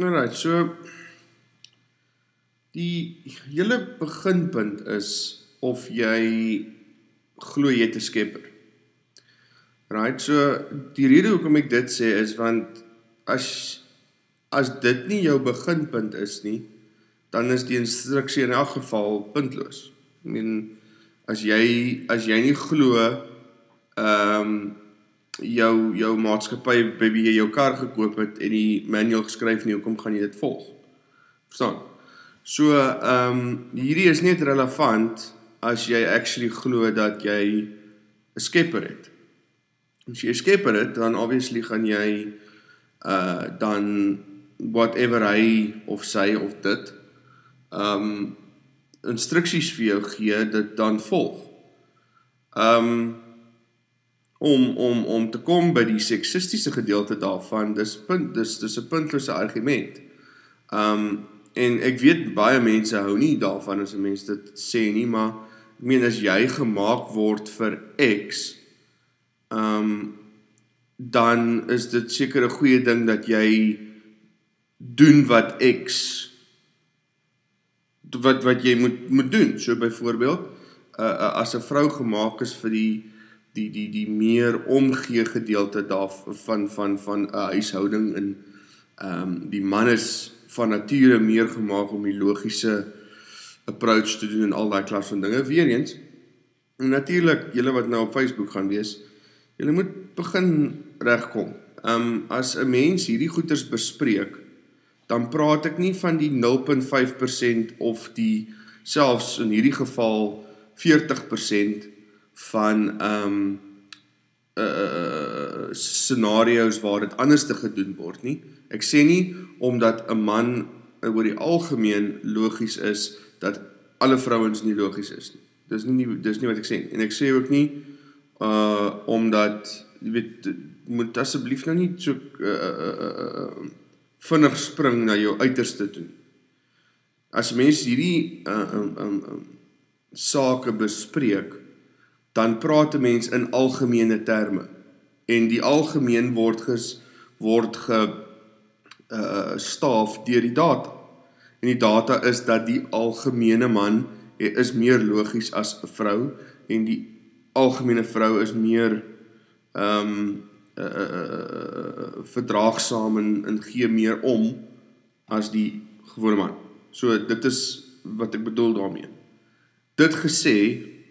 Alright, so die hele beginpunt is of jy glo jy te skepper. Right, so die rede hoekom ek dit sê is want as as dit nie jou beginpunt is nie, dan is die instruksie in elk geval puntloos. Ek meen as jy as jy nie glo ehm um, jou jou maatskappy by wie jy jou kar gekoop het en die manual geskryf nie, hoekom gaan jy dit volg? Verstaan? So ehm um, hierdie is net relevant as jy actually glo dat jy 'n skepper het. As jy 'n skepper het, dan obviously gaan jy uh dan whatever hy of sy of dit ehm um, instruksies vir jou gee, dit dan volg. Ehm um, om om om te kom by die seksistiese gedeelte daarvan, dis punt dis dis 'n puntlose argument. Um en ek weet baie mense hou nie daarvan as 'n mens dit sê nie, maar ek meen as jy gemaak word vir X, um dan is dit seker 'n goeie ding dat jy doen wat X wat wat jy moet moet doen. So byvoorbeeld, uh, uh as 'n vrou gemaak is vir die die die die meer omgee gedeelte daarvan van van 'n huishouding in ehm um, die man is van nature meer gemaak om die logiese approach te doen en al daai klas van dinge weer eens. En natuurlik, julle wat nou op Facebook gaan wees, julle moet begin regkom. Ehm um, as 'n mens hierdie goeters bespreek, dan praat ek nie van die 0.5% of die selfs in hierdie geval 40% van ehm um, uh scenario's waar dit anders te gedoen word nie. Ek sê nie omdat 'n man oor die algemeen logies is dat alle vrouens nie logies is nie. Dis nie dis nie wat ek sê en ek sê ook nie uh omdat jy weet moet asseblief nou nie so uh uh uh vinnig spring na jou uiterste toe. As mense hierdie uh um um, um sake bespreek, dan praat 'n mens in algemene terme en die algemeen word ges word ge uh staaf deur die data. En die data is dat die algemene man is meer logies as 'n vrou en die algemene vrou is meer ehm um, uh, uh, uh verdraagsaam en, en gee meer om as die gewone man. So dit is wat ek bedoel daarmee. Dit gesê,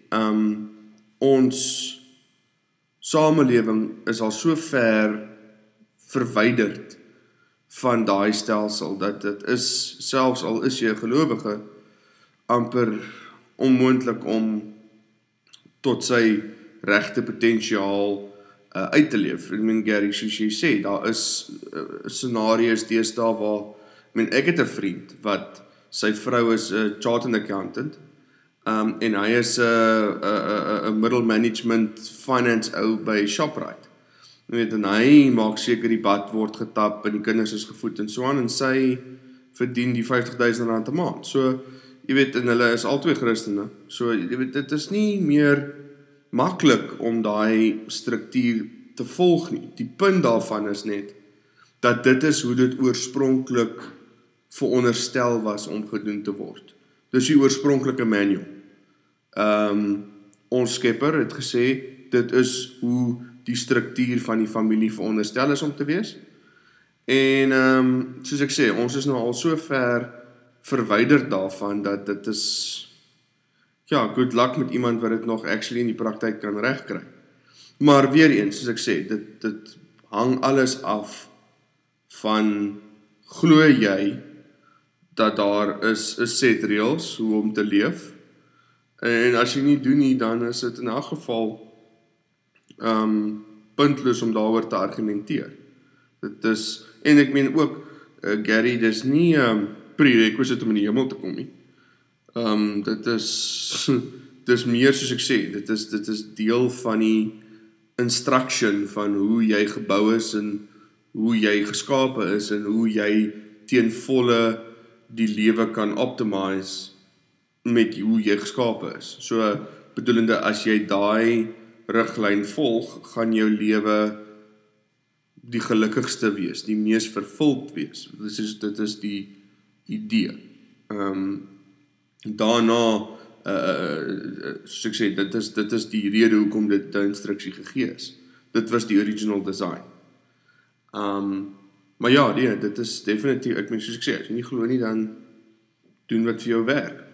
ehm um, ons samelewing is al so ver verwyderd van daai stelsel dat dit is selfs al is jy 'n gelowige amper onmoontlik om tot sy regte potensiaal uh, uit te leef. Ek meen Gary soos jy sê, daar is uh, scenario's deesdae waar ek meen ek het 'n vriend wat sy vrou is 'n uh, chartered accountant Um en hy is 'n 'n 'n middle management finance ou by Shoprite. Jy weet en hy maak seker die bad word getap en die kinders is gevoed en so aan en sy verdien die 50000 rand 'n maand. So jy weet en hulle is albei Christene. So jy weet dit is nie meer maklik om daai struktuur te volg nie. Die punt daarvan is net dat dit is hoe dit oorspronklik veronderstel was om gedoen te word. Dis die oorspronklike manual. Ehm um, ons Skepper het gesê dit is hoe die struktuur van die familie veronderstel is om te wees. En ehm um, soos ek sê, ons is nou al so ver verwyderd daarvan dat dit is ja, good luck met iemand wat dit nog actually in die praktyk kan regkry. Maar weer eens, soos ek sê, dit dit hang alles af van glo jy dat daar is 'n set reëls hoe om te leef En as jy nie doen nie, dan is dit in 'n geval ehm um, puntloos om daaroor te argumenteer. Dit is en ek meen ook uh, Gary, dis nie 'n um, ehm, prerequisite om in die hemel te kom nie. Ehm um, dit is dis meer soos ek sê, dit is dit is deel van die instruction van hoe jy gebou is en hoe jy geskape is en hoe jy teen volle die lewe kan optimize met hoe jy geskape is. So bedoelende as jy daai riglyn volg, gaan jou lewe die gelukkigste wees, die mees vervuld wees. Dit is dit is die idee. Ehm um, daarna uh soos ek sê dit is dit is die rede hoekom dit die instruksie gegee is. Dit was die original design. Um, maar ja, nee, dit is definitief ek meen soos ek sê, as jy nie glo nie dan doen wat vir jou werk.